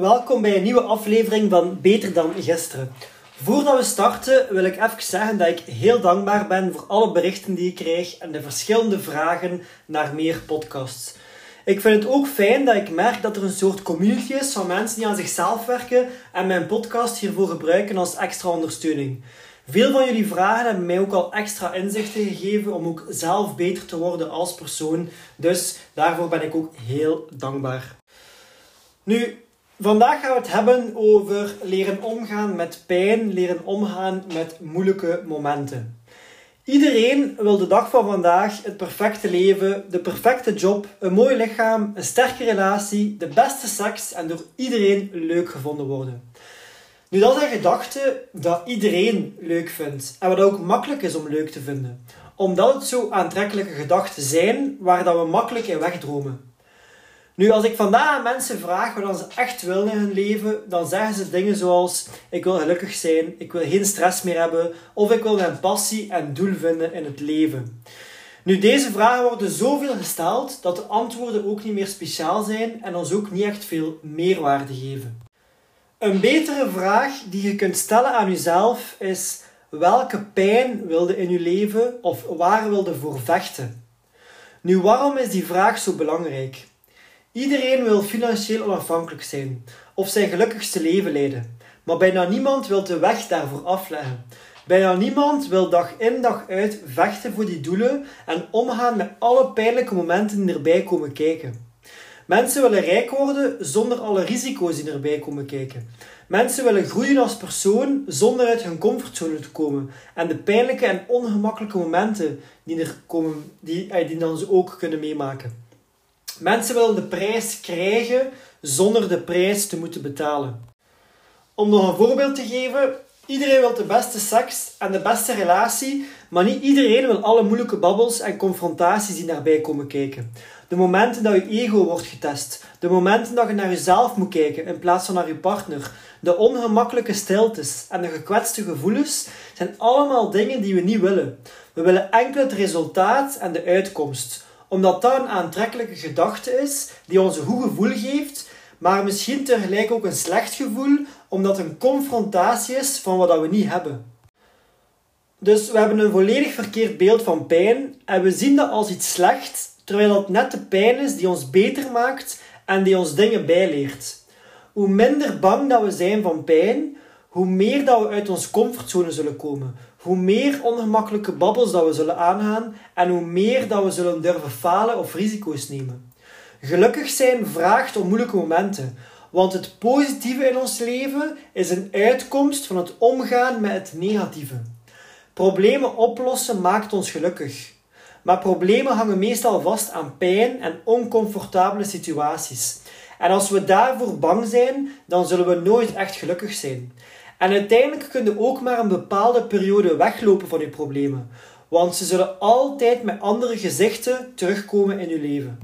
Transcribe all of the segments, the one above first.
Welkom bij een nieuwe aflevering van Beter dan gisteren. Voordat we starten wil ik even zeggen dat ik heel dankbaar ben voor alle berichten die ik krijg en de verschillende vragen naar meer podcasts. Ik vind het ook fijn dat ik merk dat er een soort community is van mensen die aan zichzelf werken en mijn podcast hiervoor gebruiken als extra ondersteuning. Veel van jullie vragen hebben mij ook al extra inzichten gegeven om ook zelf beter te worden als persoon. Dus daarvoor ben ik ook heel dankbaar. Nu, Vandaag gaan we het hebben over leren omgaan met pijn, leren omgaan met moeilijke momenten. Iedereen wil de dag van vandaag het perfecte leven, de perfecte job, een mooi lichaam, een sterke relatie, de beste seks en door iedereen leuk gevonden worden. Nu, dat is een gedachte dat iedereen leuk vindt en wat ook makkelijk is om leuk te vinden, omdat het zo aantrekkelijke gedachten zijn waar dat we makkelijk in wegdromen. Nu, als ik vandaag aan mensen vraag wat ze echt willen in hun leven, dan zeggen ze dingen zoals: Ik wil gelukkig zijn, ik wil geen stress meer hebben, of ik wil mijn passie en doel vinden in het leven. Nu, deze vragen worden zoveel gesteld dat de antwoorden ook niet meer speciaal zijn en ons ook niet echt veel meerwaarde geven. Een betere vraag die je kunt stellen aan jezelf is: welke pijn wilde in je leven of waar wilde voor vechten? Nu, waarom is die vraag zo belangrijk? Iedereen wil financieel onafhankelijk zijn of zijn gelukkigste leven leiden, maar bijna niemand wil de weg daarvoor afleggen. Bijna niemand wil dag in dag uit vechten voor die doelen en omgaan met alle pijnlijke momenten die erbij komen kijken. Mensen willen rijk worden zonder alle risico's die erbij komen kijken. Mensen willen groeien als persoon zonder uit hun comfortzone te komen en de pijnlijke en ongemakkelijke momenten die er komen, die, eh, die dan ze ook kunnen meemaken. Mensen willen de prijs krijgen zonder de prijs te moeten betalen. Om nog een voorbeeld te geven, iedereen wil de beste seks en de beste relatie, maar niet iedereen wil alle moeilijke babbels en confrontaties die daarbij komen kijken. De momenten dat je ego wordt getest, de momenten dat je naar jezelf moet kijken in plaats van naar je partner, de ongemakkelijke stiltes en de gekwetste gevoelens zijn allemaal dingen die we niet willen. We willen enkel het resultaat en de uitkomst omdat dat een aantrekkelijke gedachte is die ons een goed gevoel geeft, maar misschien tegelijk ook een slecht gevoel, omdat het een confrontatie is van wat we niet hebben. Dus we hebben een volledig verkeerd beeld van pijn en we zien dat als iets slecht, terwijl dat net de pijn is die ons beter maakt en die ons dingen bijleert. Hoe minder bang dat we zijn van pijn, hoe meer dat we uit onze comfortzone zullen komen hoe meer ongemakkelijke babbels dat we zullen aangaan en hoe meer dat we zullen durven falen of risico's nemen. Gelukkig zijn vraagt om moeilijke momenten, want het positieve in ons leven is een uitkomst van het omgaan met het negatieve. Problemen oplossen maakt ons gelukkig. Maar problemen hangen meestal vast aan pijn en oncomfortabele situaties. En als we daarvoor bang zijn, dan zullen we nooit echt gelukkig zijn. En uiteindelijk kun je ook maar een bepaalde periode weglopen van je problemen, want ze zullen altijd met andere gezichten terugkomen in je leven.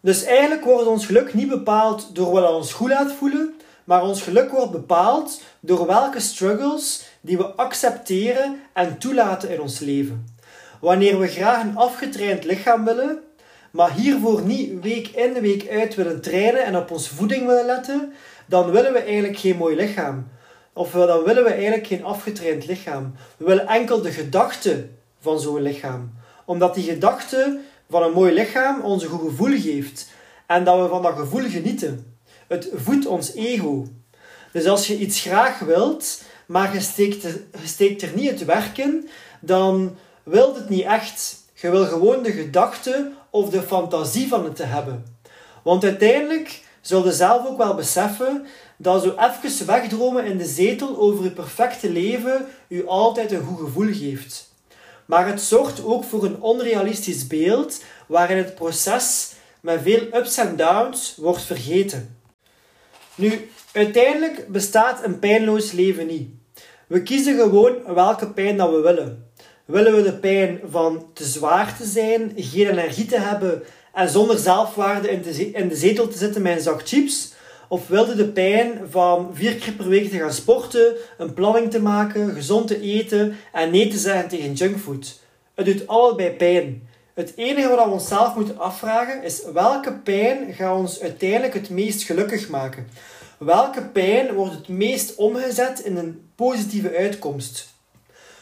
Dus eigenlijk wordt ons geluk niet bepaald door wat ons goed laat voelen, maar ons geluk wordt bepaald door welke struggles die we accepteren en toelaten in ons leven. Wanneer we graag een afgetraind lichaam willen, maar hiervoor niet week in week uit willen trainen en op onze voeding willen letten, dan willen we eigenlijk geen mooi lichaam. Of dan willen we eigenlijk geen afgetraind lichaam. We willen enkel de gedachte van zo'n lichaam. Omdat die gedachte van een mooi lichaam ons een goed gevoel geeft. En dat we van dat gevoel genieten. Het voedt ons ego. Dus als je iets graag wilt, maar je steekt er, steekt er niet het werk in, dan wilt het niet echt. Je wil gewoon de gedachte of de fantasie van het te hebben. Want uiteindelijk zul je zelf ook wel beseffen dat zo even wegdromen in de zetel over je perfecte leven u altijd een goed gevoel geeft. Maar het zorgt ook voor een onrealistisch beeld waarin het proces met veel ups en downs wordt vergeten. Nu, Uiteindelijk bestaat een pijnloos leven niet. We kiezen gewoon welke pijn dat we willen. Willen we de pijn van te zwaar te zijn, geen energie te hebben en zonder zelfwaarde in de zetel te zitten met een zak chips? Of wilde de pijn van vier keer per week te gaan sporten, een planning te maken, gezond te eten en nee te zeggen tegen junkfood? Het doet allebei pijn. Het enige wat we onszelf moeten afvragen is welke pijn gaat ons uiteindelijk het meest gelukkig maken? Welke pijn wordt het meest omgezet in een positieve uitkomst?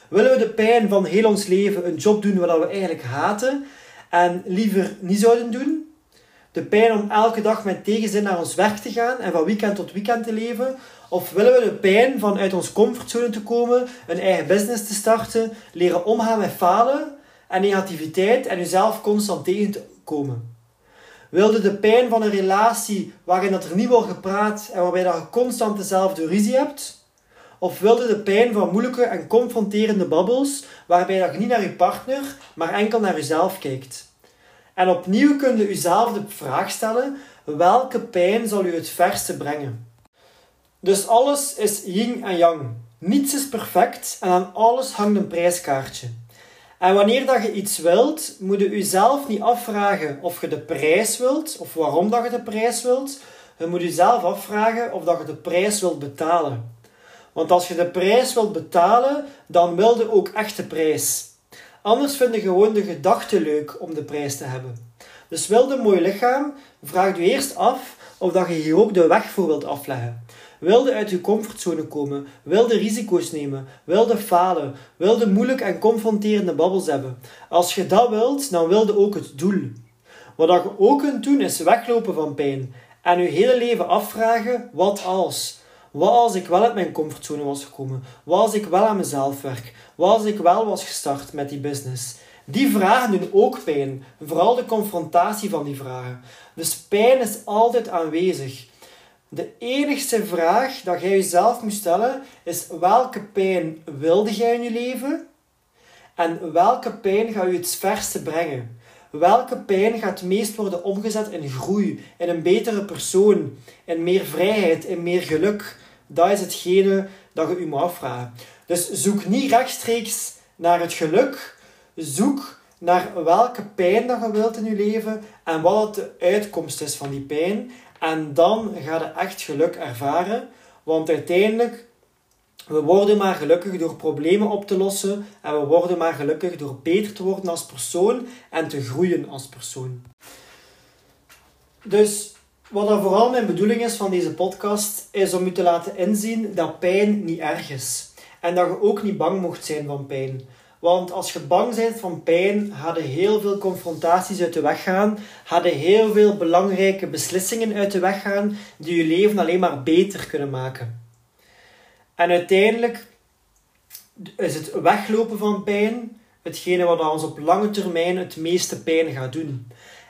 Willen we de pijn van heel ons leven een job doen wat we eigenlijk haten en liever niet zouden doen? De pijn om elke dag met tegenzin naar ons werk te gaan en van weekend tot weekend te leven? Of willen we de pijn van uit ons comfortzone te komen, een eigen business te starten, leren omgaan met falen en negativiteit en jezelf constant tegen te komen? Wilde de pijn van een relatie waarin dat er niet wordt gepraat en waarbij dat je constant dezelfde ruzie hebt? Of wilde de pijn van moeilijke en confronterende babbels waarbij dat je niet naar je partner, maar enkel naar jezelf kijkt? En opnieuw kun je jezelf de vraag stellen: welke pijn zal u het verste brengen? Dus alles is yin en yang. Niets is perfect en aan alles hangt een prijskaartje. En wanneer dat je iets wilt, moet je jezelf niet afvragen of je de prijs wilt of waarom dat je de prijs wilt. Je moet jezelf afvragen of dat je de prijs wilt betalen. Want als je de prijs wilt betalen, dan wil je ook echt de prijs. Anders vind je gewoon de gedachte leuk om de prijs te hebben. Dus wil een mooi lichaam, vraag je eerst af of dat je hier ook de weg voor wilt afleggen. Wilde uit je comfortzone komen, wilde risico's nemen, wilde falen, wilde moeilijk en confronterende babbels hebben. Als je dat wilt, dan wilde ook het doel. Wat je ook kunt doen, is weglopen van pijn en je hele leven afvragen: wat als? Wat als ik wel uit mijn comfortzone was gekomen? Wat als ik wel aan mezelf werk? Wat als ik wel was gestart met die business? Die vragen doen ook pijn. Vooral de confrontatie van die vragen. Dus pijn is altijd aanwezig. De enigste vraag dat jij jezelf moet stellen is welke pijn wilde jij in je leven? En welke pijn gaat je het verste brengen? Welke pijn gaat het meest worden omgezet in groei, in een betere persoon, in meer vrijheid, in meer geluk? Dat is hetgene dat je je moet afvragen. Dus zoek niet rechtstreeks naar het geluk. Zoek naar welke pijn dat je wilt in je leven en wat de uitkomst is van die pijn. En dan ga je echt geluk ervaren. Want uiteindelijk, we worden maar gelukkig door problemen op te lossen. En we worden maar gelukkig door beter te worden als persoon en te groeien als persoon. Dus wat er vooral mijn bedoeling is van deze podcast, is om u te laten inzien dat pijn niet erg is. En dat je ook niet bang mocht zijn van pijn. Want als je bang bent van pijn, hadden heel veel confrontaties uit de weg gaan, hadden heel veel belangrijke beslissingen uit de weg gaan, die je leven alleen maar beter kunnen maken. En uiteindelijk is het weglopen van pijn hetgene wat ons op lange termijn het meeste pijn gaat doen.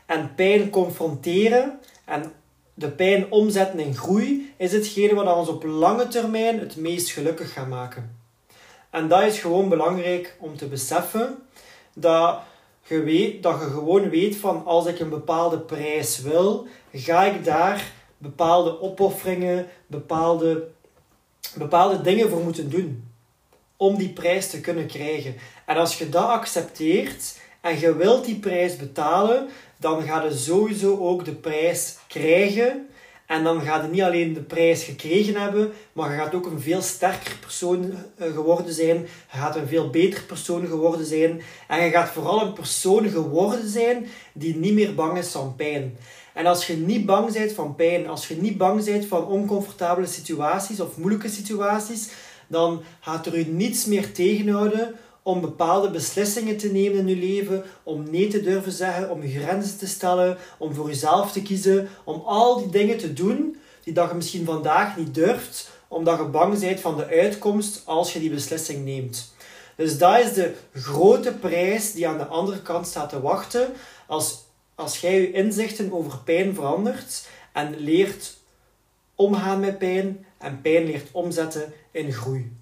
En pijn confronteren en de pijn omzetten in groei is hetgene wat ons op lange termijn het meest gelukkig gaat maken. En dat is gewoon belangrijk om te beseffen dat je, weet, dat je gewoon weet van als ik een bepaalde prijs wil, ga ik daar bepaalde opofferingen, bepaalde, bepaalde dingen voor moeten doen. Om die prijs te kunnen krijgen. En als je dat accepteert en je wilt die prijs betalen, dan ga je sowieso ook de prijs krijgen en dan gaat je niet alleen de prijs gekregen hebben, maar je gaat ook een veel sterker persoon eh, geworden zijn. Je gaat een veel beter persoon geworden zijn. En je gaat vooral een persoon geworden zijn die niet meer bang is van pijn. En als je niet bang bent van pijn, als je niet bang bent van oncomfortabele situaties of moeilijke situaties, dan gaat er u niets meer tegenhouden om bepaalde beslissingen te nemen in je leven, om nee te durven zeggen, om grenzen te stellen, om voor jezelf te kiezen, om al die dingen te doen die dat je misschien vandaag niet durft, omdat je bang bent van de uitkomst als je die beslissing neemt. Dus dat is de grote prijs die aan de andere kant staat te wachten als, als jij je inzichten over pijn verandert en leert omgaan met pijn en pijn leert omzetten in groei.